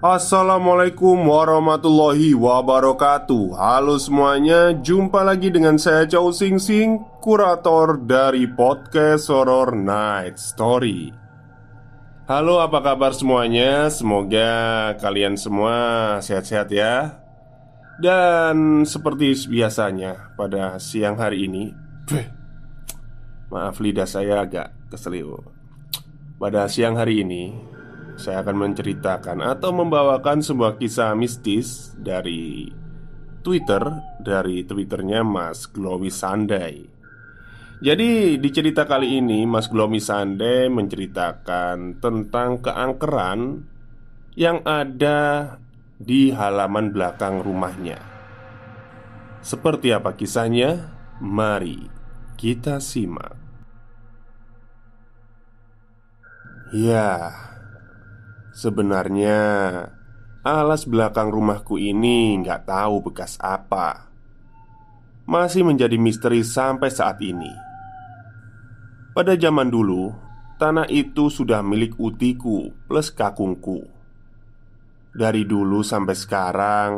Assalamualaikum warahmatullahi wabarakatuh. Halo semuanya, jumpa lagi dengan saya Chow Sing Sing Kurator dari podcast Horror Night Story. Halo apa kabar semuanya? Semoga kalian semua sehat-sehat ya. Dan seperti biasanya pada siang hari ini Maaf lidah saya agak keseliu Pada siang hari ini saya akan menceritakan atau membawakan sebuah kisah mistis dari Twitter dari Twitternya Mas Glowy Sandai. Jadi di cerita kali ini Mas Glowy Sandai menceritakan tentang keangkeran yang ada di halaman belakang rumahnya. Seperti apa kisahnya? Mari kita simak. Ya, Sebenarnya alas belakang rumahku ini nggak tahu bekas apa. Masih menjadi misteri sampai saat ini. Pada zaman dulu Tanah itu sudah milik utiku plus kakungku. Dari dulu sampai sekarang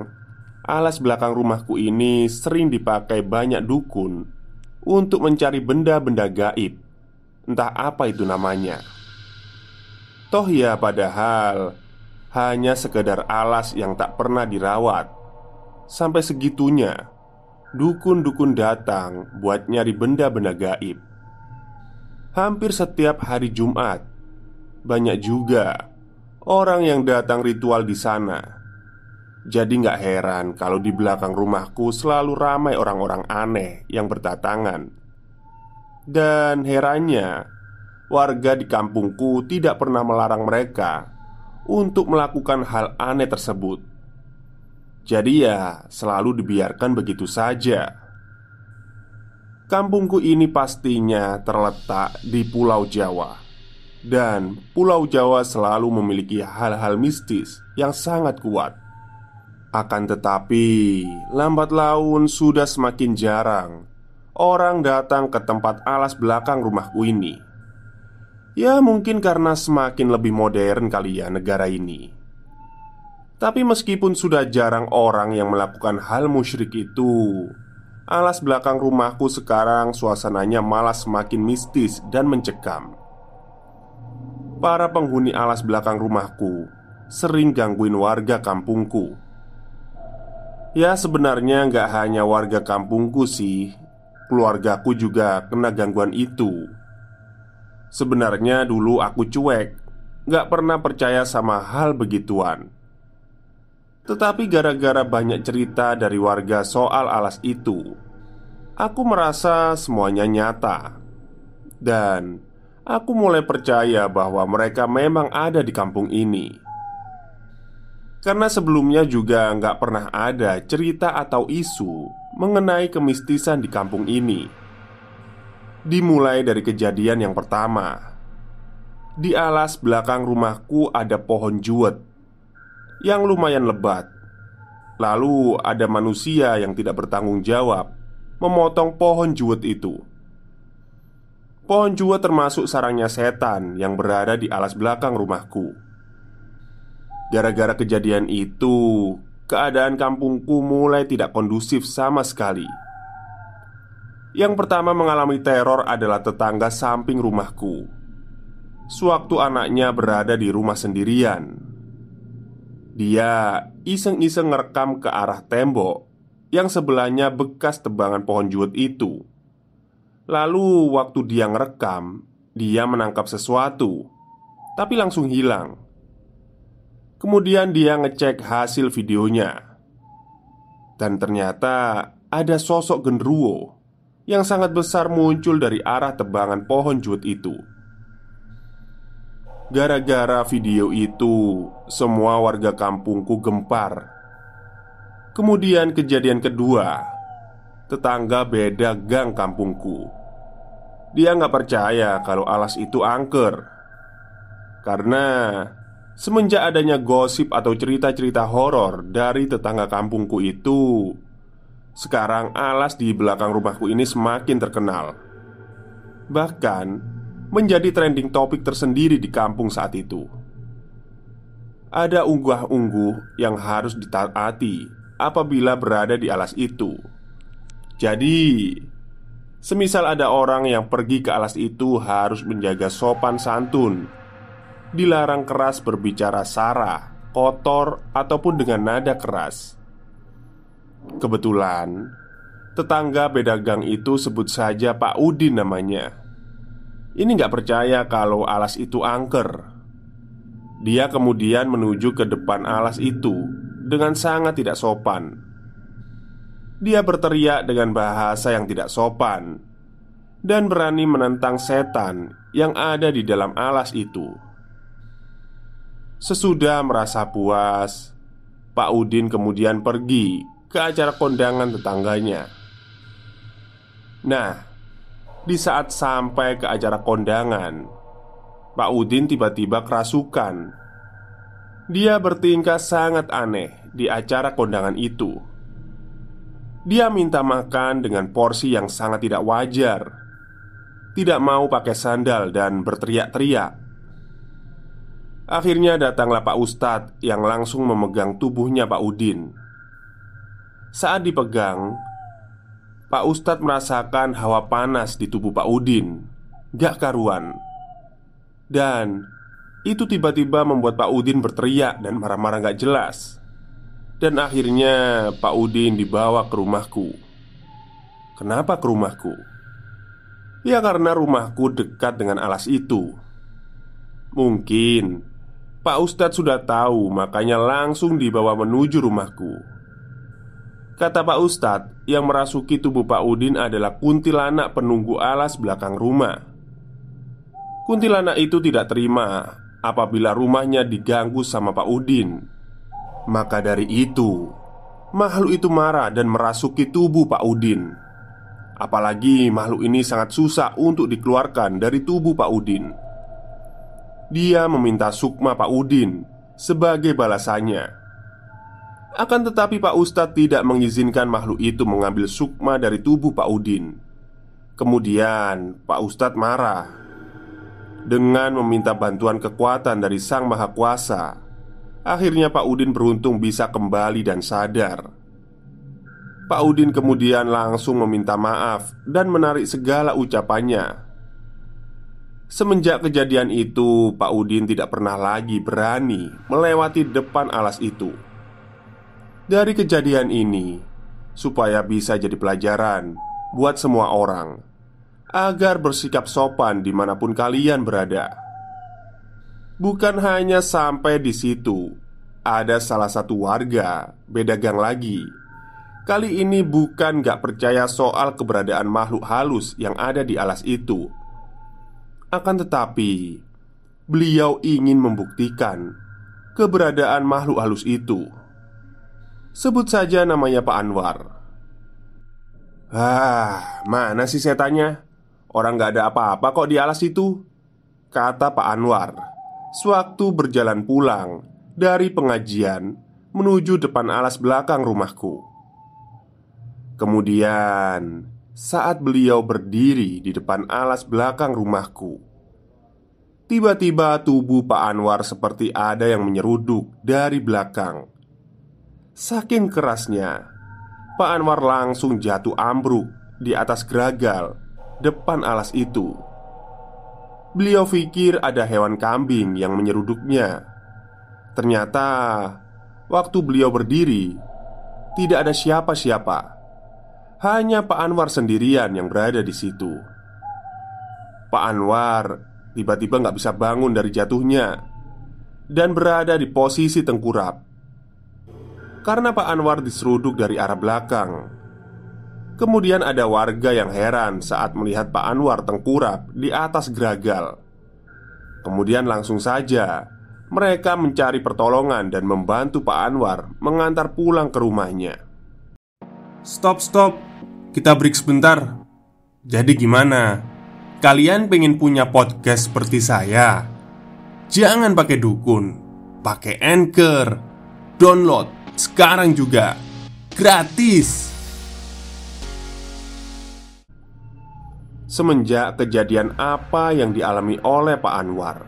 Alas belakang rumahku ini sering dipakai banyak dukun Untuk mencari benda-benda gaib. Entah apa itu namanya Toh ya padahal Hanya sekedar alas yang tak pernah dirawat. Sampai segitunya Dukun-dukun datang buat nyari benda-benda gaib. Hampir setiap hari Jumat Banyak juga Orang yang datang ritual di sana. Jadi nggak heran kalau di belakang rumahku selalu ramai orang-orang aneh yang berdatangan. Dan herannya warga di kampungku tidak pernah melarang mereka untuk melakukan hal aneh tersebut. Jadi, ya selalu dibiarkan begitu saja. Kampungku ini pastinya terletak di Pulau Jawa, dan Pulau Jawa selalu memiliki hal-hal mistis yang sangat kuat. Akan tetapi, lambat laun sudah semakin jarang orang datang ke tempat alas belakang rumahku ini. Ya mungkin karena semakin lebih modern kali ya negara ini. Tapi meskipun sudah jarang orang yang melakukan hal musyrik itu Alas belakang rumahku sekarang suasananya malah semakin mistis dan mencekam. Para penghuni alas belakang rumahku Sering gangguin warga kampungku. Ya sebenarnya nggak hanya warga kampungku sih Keluargaku juga kena gangguan itu Sebenarnya dulu aku cuek. Gak pernah percaya sama hal begituan. Tetapi gara-gara banyak cerita dari warga soal alas itu Aku merasa semuanya nyata. Dan aku mulai percaya bahwa mereka memang ada di kampung ini. Karena sebelumnya juga nggak pernah ada cerita atau isu mengenai kemistisan di kampung ini Dimulai dari kejadian yang pertama. Di alas belakang rumahku ada pohon juwet Yang lumayan lebat. Lalu ada manusia yang tidak bertanggung jawab Memotong pohon juwet itu. Pohon juwet termasuk sarangnya setan yang berada di alas belakang rumahku. Gara-gara kejadian itu Keadaan kampungku mulai tidak kondusif sama sekali Yang pertama mengalami teror adalah tetangga samping rumahku. Sewaktu anaknya berada di rumah sendirian, dia iseng-iseng ngerekam ke arah tembok yang sebelahnya bekas tebangan pohon juwet itu. Lalu, waktu dia ngerekam, dia menangkap sesuatu, tapi langsung hilang. Kemudian dia ngecek hasil videonya, dan ternyata ada sosok genderuwo yang sangat besar muncul dari arah tebangan pohon juwet itu. Gara-gara video itu, semua warga kampungku gempar. Kemudian kejadian kedua, tetangga beda gang kampungku. Dia nggak percaya kalau alas itu angker, karena semenjak adanya gosip atau cerita-cerita horor dari tetangga kampungku itu, sekarang alas di belakang rumahku ini semakin terkenal. Bahkan menjadi trending topik tersendiri di kampung saat itu. Ada unggah-ungguh yang harus ditaati apabila berada di alas itu. Jadi, semisal ada orang yang pergi ke alas itu harus menjaga sopan santun, dilarang keras berbicara sara, kotor, ataupun dengan nada keras. Kebetulan, tetangga beda gang itu sebut saja Pak Udin namanya. Ini nggak percaya kalau alas itu angker. Dia kemudian menuju ke depan alas itu dengan sangat tidak sopan. Dia berteriak dengan bahasa yang tidak sopan dan berani menentang setan yang ada di dalam alas itu. Sesudah merasa puas, Pak Udin kemudian pergi ke acara kondangan tetangganya. Nah, di saat sampai ke acara kondangan, Pak Udin tiba-tiba kerasukan. Dia bertingkah sangat aneh di acara kondangan itu. Dia minta makan dengan porsi yang sangat tidak wajar. Tidak mau pakai sandal dan berteriak-teriak. Akhirnya datanglah Pak Ustadz yang langsung memegang tubuhnya Pak Udin. Saat dipegang, Pak Ustadz merasakan hawa panas di tubuh Pak Udin. Gak karuan. Dan itu tiba-tiba membuat Pak Udin berteriak dan marah-marah gak jelas. Dan akhirnya Pak Udin dibawa ke rumahku. Kenapa ke rumahku? Ya karena rumahku dekat dengan alas itu. Mungkin Pak Ustadz sudah tahu makanya langsung dibawa menuju rumahku Kata Pak Ustadz, yang merasuki tubuh Pak Udin adalah kuntilanak penunggu alas belakang rumah. Kuntilanak itu tidak terima apabila rumahnya diganggu sama Pak Udin. Maka dari itu, makhluk itu marah dan merasuki tubuh Pak Udin. Apalagi makhluk ini sangat susah untuk dikeluarkan dari tubuh Pak Udin. Dia meminta sukma Pak Udin sebagai balasannya. Akan tetapi Pak Ustadz tidak mengizinkan makhluk itu mengambil sukma dari tubuh Pak Udin. Kemudian Pak Ustadz marah Dengan meminta bantuan kekuatan dari Sang Maha Kuasa. Akhirnya Pak Udin beruntung bisa kembali dan sadar. Pak Udin kemudian langsung meminta maaf dan menarik segala ucapannya. Semenjak kejadian itu, Pak Udin tidak pernah lagi berani melewati depan alas itu. Dari kejadian ini, supaya bisa jadi pelajaran buat semua orang agar bersikap sopan di mana pun kalian berada. Bukan hanya sampai di situ, ada salah satu warga beda gang lagi. Kali ini bukan gak percaya soal keberadaan makhluk halus yang ada di alas itu. Akan tetapi, beliau ingin membuktikan keberadaan makhluk halus itu Sebut saja namanya Pak Anwar. Ah, mana sih setannya? Orang gak ada apa-apa kok di alas itu Kata Pak Anwar. Sewaktu berjalan pulang Dari pengajian Menuju depan alas belakang rumahku. Kemudian Saat beliau berdiri di depan alas belakang rumahku Tiba-tiba tubuh Pak Anwar seperti ada yang menyeruduk dari belakang Saking kerasnya, Pak Anwar langsung jatuh ambruk di atas geragal depan alas itu. Beliau pikir ada hewan kambing yang menyeruduknya. Ternyata waktu beliau berdiri, tidak ada siapa-siapa. Hanya Pak Anwar sendirian yang berada di situ. Pak Anwar tiba-tiba nggak bisa bangun dari jatuhnya dan berada di posisi tengkurap. Karena Pak Anwar diseruduk dari arah belakang. Kemudian ada warga yang heran saat melihat Pak Anwar tengkurap di atas geragal. Kemudian langsung saja mereka mencari pertolongan dan membantu Pak Anwar mengantar pulang ke rumahnya. Stop, stop. Kita break sebentar. Jadi gimana? Kalian pengen punya podcast seperti saya? Jangan pakai dukun, pakai anchor. Download sekarang juga. Gratis. Semenjak kejadian apa yang dialami oleh Pak Anwar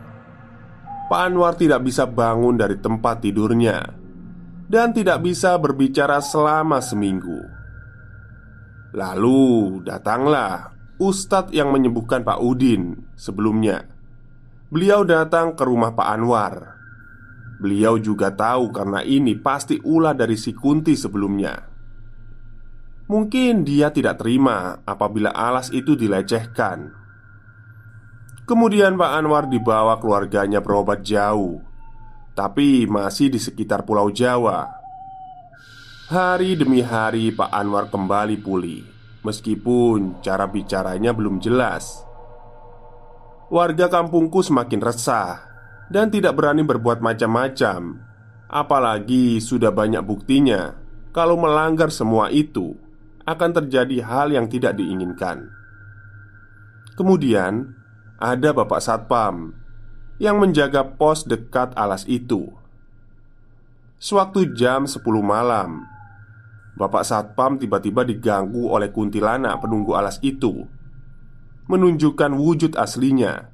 Pak Anwar tidak bisa bangun dari tempat tidurnya Dan tidak bisa berbicara selama seminggu Lalu datanglah Ustadz yang menyembuhkan Pak Udin sebelumnya Beliau datang ke rumah Pak Anwar Beliau juga tahu karena ini pasti ulah dari si Kunti sebelumnya Mungkin dia tidak terima apabila alas itu dilecehkan. Kemudian Pak Anwar dibawa keluarganya berobat jauh, tapi masih di sekitar Pulau Jawa. Hari demi hari, Pak Anwar kembali pulih, meskipun cara bicaranya belum jelas. Warga kampungku semakin resah dan tidak berani berbuat macam-macam, apalagi sudah banyak buktinya kalau melanggar semua itu akan terjadi hal yang tidak diinginkan. Kemudian, ada Bapak Satpam yang menjaga pos dekat alas itu. Sewaktu jam 10 malam, Bapak Satpam tiba-tiba diganggu oleh kuntilanak penunggu alas itu, menunjukkan wujud aslinya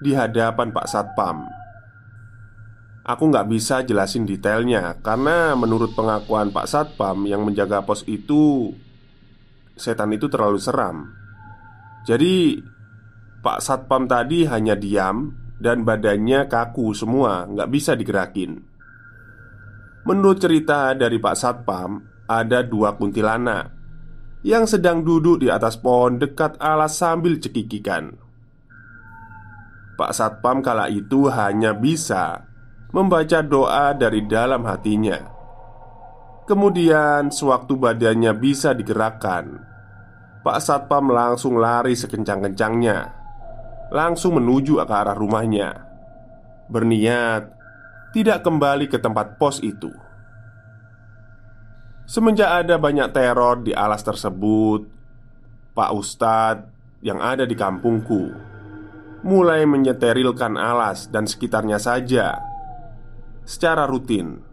di hadapan Pak Satpam. Aku nggak bisa jelasin detailnya karena menurut pengakuan Pak Satpam yang menjaga pos itu setan itu terlalu seram. Jadi, Pak Satpam tadi hanya diam dan badannya kaku semua, nggak bisa digerakin. Menurut cerita dari Pak Satpam, ada dua kuntilanak yang sedang duduk di atas pohon dekat alas sambil cekikikan. Pak Satpam kala itu hanya bisa membaca doa dari dalam hatinya. Kemudian, sewaktu badannya bisa digerakkan, Pak Satpam langsung lari sekencang-kencangnya, langsung menuju ke arah rumahnya, berniat tidak kembali ke tempat pos itu. Semenjak ada banyak teror di alas tersebut, Pak Ustadz yang ada di kampungku mulai menyeterilkan alas dan sekitarnya saja secara rutin.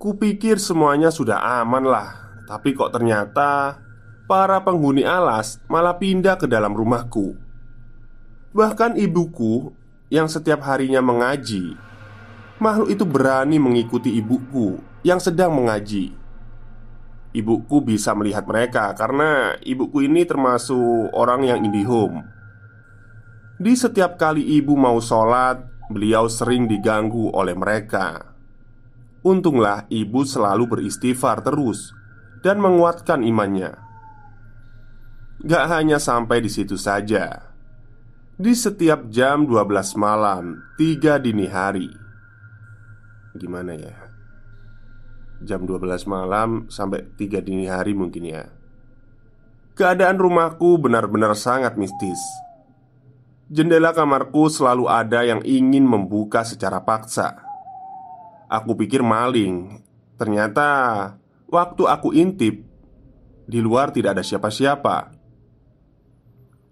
Kupikir semuanya sudah aman lah Tapi kok ternyata Para penghuni alas malah pindah ke dalam rumahku. Bahkan ibuku Yang setiap harinya mengaji Makhluk itu berani mengikuti ibuku Yang sedang mengaji. Ibuku bisa melihat mereka Karena ibuku ini termasuk orang yang indihome. Di setiap kali ibu mau sholat Beliau sering diganggu oleh mereka Untunglah ibu selalu beristighfar terus dan menguatkan imannya. Gak hanya sampai di situ saja. Di setiap jam 12 malam, 3 dini hari. Gimana ya? Jam 12 malam sampai 3 dini hari mungkin ya. Keadaan rumahku benar-benar sangat mistis. Jendela kamarku selalu ada yang ingin membuka secara paksa Aku pikir maling. Ternyata waktu aku intip di luar tidak ada siapa-siapa.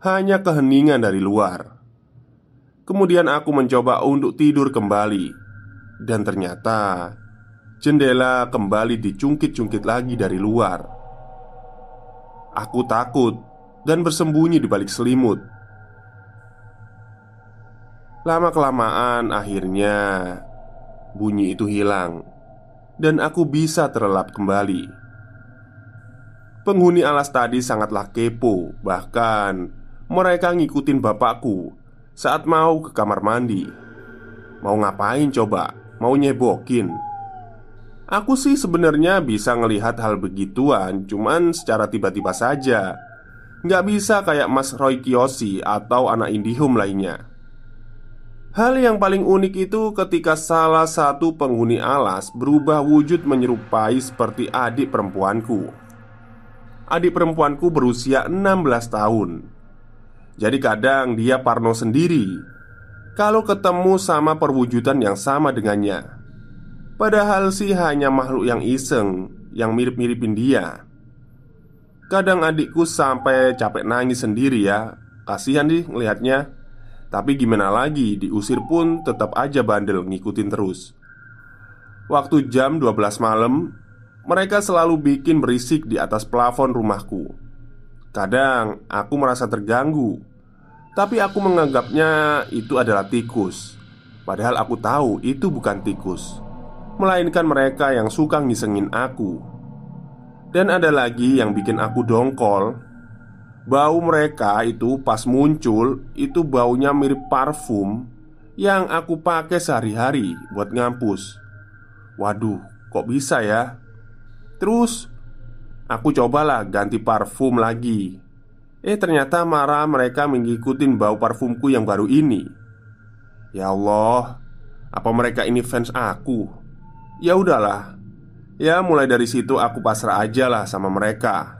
Hanya keheningan dari luar. Kemudian aku mencoba untuk tidur kembali dan ternyata jendela kembali dicungkit-cungkit lagi dari luar. Aku takut dan bersembunyi di balik selimut. Lama-kelamaan akhirnya bunyi itu hilang dan aku bisa terlelap kembali. Penghuni alas tadi sangatlah kepo Bahkan mereka ngikutin bapakku Saat mau ke kamar mandi Mau ngapain coba? Mau nyebokin? Aku sih sebenarnya bisa ngelihat hal begituan Cuman secara tiba-tiba saja Nggak bisa kayak Mas Roy Kiyoshi atau anak Indihome lainnya Hal yang paling unik itu ketika salah satu penghuni alas berubah wujud menyerupai seperti adik perempuanku. Adik perempuanku berusia 16 tahun. Jadi kadang dia parno sendiri Kalau ketemu sama perwujudan yang sama dengannya. Padahal sih hanya makhluk yang iseng Yang mirip-miripin dia. Kadang adikku sampai capek nangis sendiri ya. Kasihan nih ngelihatnya Tapi gimana lagi diusir pun tetap aja bandel ngikutin terus Waktu jam 12 malam mereka selalu bikin berisik di atas plafon rumahku. Kadang aku merasa terganggu, tapi aku menganggapnya itu adalah tikus. Padahal aku tahu itu bukan tikus, melainkan mereka yang suka ngisengin aku. Dan ada lagi yang bikin aku dongkol. Bau mereka itu pas muncul, itu baunya mirip parfum yang aku pakai sehari-hari buat ngampus. Waduh, kok bisa ya? Terus Aku cobalah ganti parfum lagi Eh ternyata marah mereka mengikuti bau parfumku yang baru ini Ya Allah Apa mereka ini fans aku? Ya udahlah Ya mulai dari situ aku pasrah aja lah sama mereka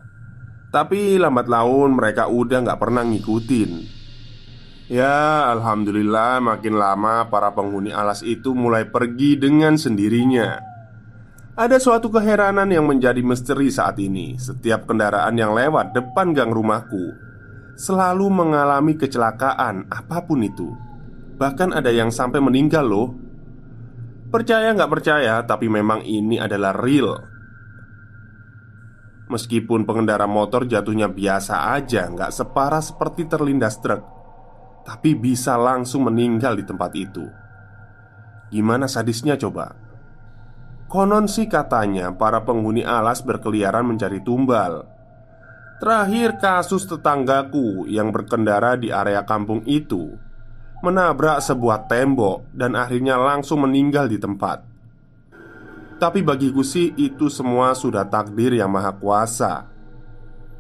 Tapi lambat laun mereka udah gak pernah ngikutin Ya Alhamdulillah makin lama para penghuni alas itu mulai pergi dengan sendirinya ada suatu keheranan yang menjadi misteri saat ini. Setiap kendaraan yang lewat depan gang rumahku selalu mengalami kecelakaan apa pun itu. Bahkan ada yang sampai meninggal loh. Percaya nggak percaya, tapi memang ini adalah real. Meskipun pengendara motor jatuhnya biasa aja, nggak separah seperti terlindas truk, tapi bisa langsung meninggal di tempat itu. Gimana sadisnya coba? Konon sih katanya para penghuni alas berkeliaran mencari tumbal Terakhir kasus tetanggaku yang berkendara di area kampung itu Menabrak sebuah tembok dan akhirnya langsung meninggal di tempat Tapi bagiku sih itu semua sudah takdir yang maha kuasa.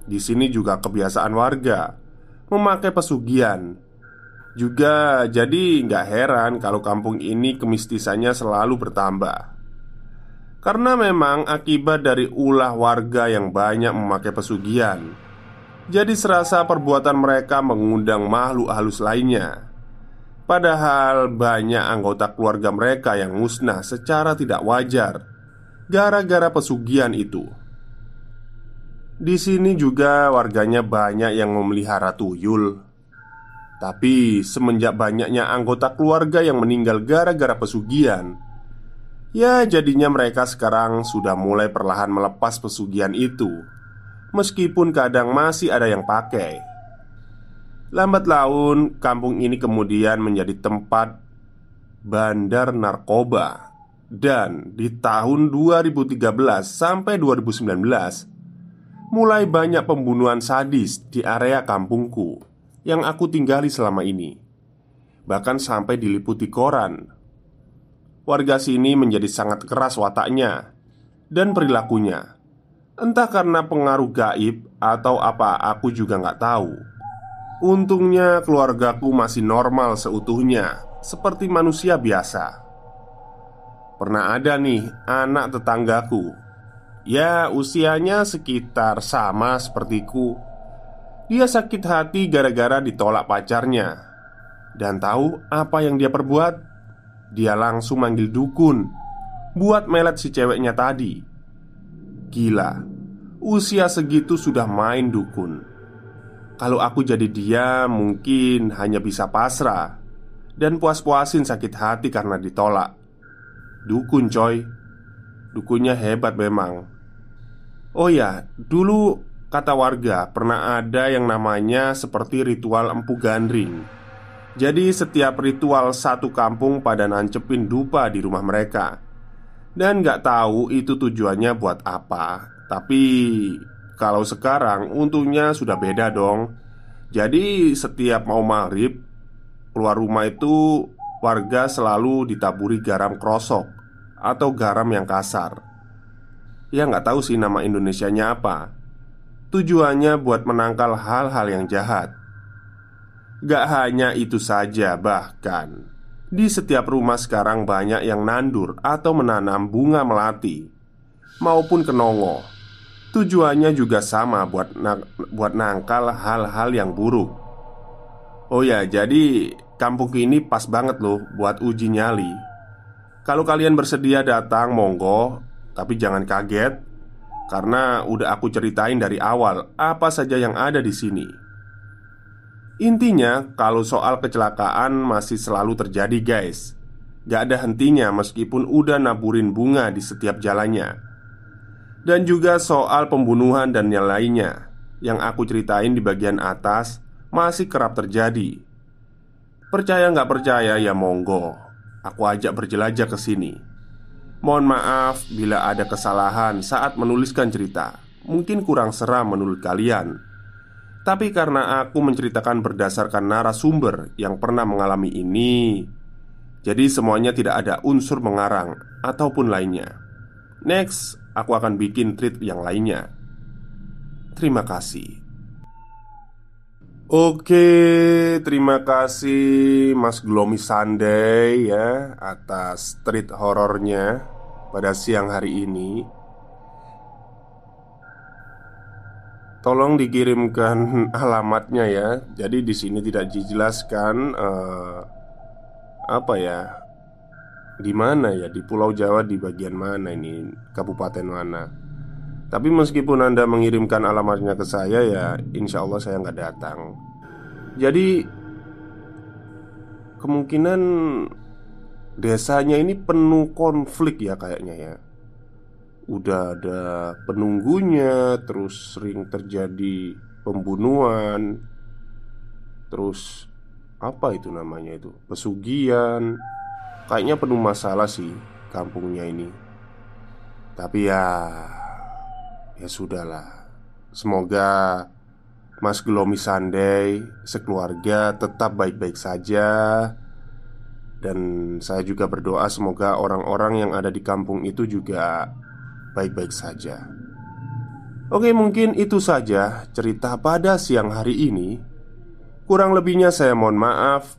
Di sini juga kebiasaan warga. Memakai pesugihan. Juga jadi nggak heran kalau kampung ini kemistisannya selalu bertambah. Karena memang akibat dari ulah warga yang banyak memakai pesugihan. Jadi serasa perbuatan mereka mengundang makhluk halus lainnya Padahal banyak anggota keluarga mereka yang musnah secara tidak wajar Gara-gara pesugihan itu Di sini juga warganya banyak yang memelihara tuyul Tapi semenjak banyaknya anggota keluarga yang meninggal gara-gara pesugihan Ya, jadinya mereka sekarang sudah mulai perlahan melepas pesugihan itu, meskipun kadang masih ada yang pakai. Lambat laun, kampung ini kemudian menjadi tempat bandar narkoba, dan di tahun 2013 sampai 2019 mulai banyak pembunuhan sadis di area kampungku yang aku tinggali selama ini, bahkan sampai diliputi koran warga sini menjadi sangat keras wataknya dan perilakunya. Entah karena pengaruh gaib atau apa, aku juga nggak tahu. Untungnya keluargaku masih normal seutuhnya, seperti manusia biasa. Pernah ada nih anak tetanggaku, ya usianya sekitar sama sepertiku. Dia sakit hati gara-gara ditolak pacarnya, dan tahu apa yang dia perbuat? Dia langsung manggil dukun Buat melet si ceweknya tadi Gila Usia segitu sudah main dukun Kalau aku jadi dia mungkin hanya bisa pasrah Dan puas-puasin sakit hati karena ditolak. Dukun coy. Dukunnya hebat memang. Oh ya, dulu kata warga pernah ada yang namanya seperti ritual empu gandring. Jadi setiap ritual satu kampung pada nancepin dupa di rumah mereka. Dan gak tahu itu tujuannya buat apa Tapi kalau sekarang untungnya sudah beda dong. Jadi setiap mau maghrib keluar rumah itu warga selalu ditaburi garam krosok atau garam yang kasar. Ya nggak tahu sih nama Indonesianya apa. Tujuannya buat menangkal hal-hal yang jahat. Gak hanya itu saja, bahkan di setiap rumah sekarang banyak yang nandur atau menanam bunga melati maupun kenongo. Tujuannya juga sama buat na buat nangkal hal-hal yang buruk. Oh ya, jadi kampung ini pas banget loh buat uji nyali. Kalau kalian bersedia datang, monggo, tapi jangan kaget karena udah aku ceritain dari awal apa saja yang ada di sini. Intinya, kalau soal kecelakaan masih selalu terjadi, guys. Gak ada hentinya meskipun udah naburin bunga di setiap jalannya. Dan juga soal pembunuhan dan yang lainnya yang aku ceritain di bagian atas masih kerap terjadi. Percaya nggak percaya ya monggo, aku ajak berjelajah ke sini. Mohon maaf bila ada kesalahan saat menuliskan cerita. Mungkin kurang seram menurut kalian. Tapi karena aku menceritakan berdasarkan narasumber yang pernah mengalami ini, jadi semuanya tidak ada unsur mengarang ataupun lainnya. Next, aku akan bikin treat yang lainnya. Terima kasih. Oke, terima kasih Mas Glomi Sunday ya atas treat horornya pada siang hari ini. Tolong dikirimkan alamatnya ya. Jadi di sini tidak dijelaskan uh, apa ya, di mana ya? Di Pulau Jawa di bagian mana ini, kabupaten mana. Tapi meskipun anda mengirimkan alamatnya ke saya ya, insya Allah saya nggak datang. Jadi kemungkinan desanya ini penuh konflik ya kayaknya ya. Udah ada penunggunya, terus sering terjadi pembunuhan, terus apa itu namanya itu? Pesugihan, kayaknya penuh masalah sih kampungnya ini. Tapi ya, ya sudahlah. Semoga Mas Gelomi Sunday sekeluarga tetap baik-baik saja. Dan saya juga berdoa semoga orang-orang yang ada di kampung itu juga baik-baik saja. Oke, mungkin itu saja cerita pada siang hari ini. Kurang lebihnya saya mohon maaf.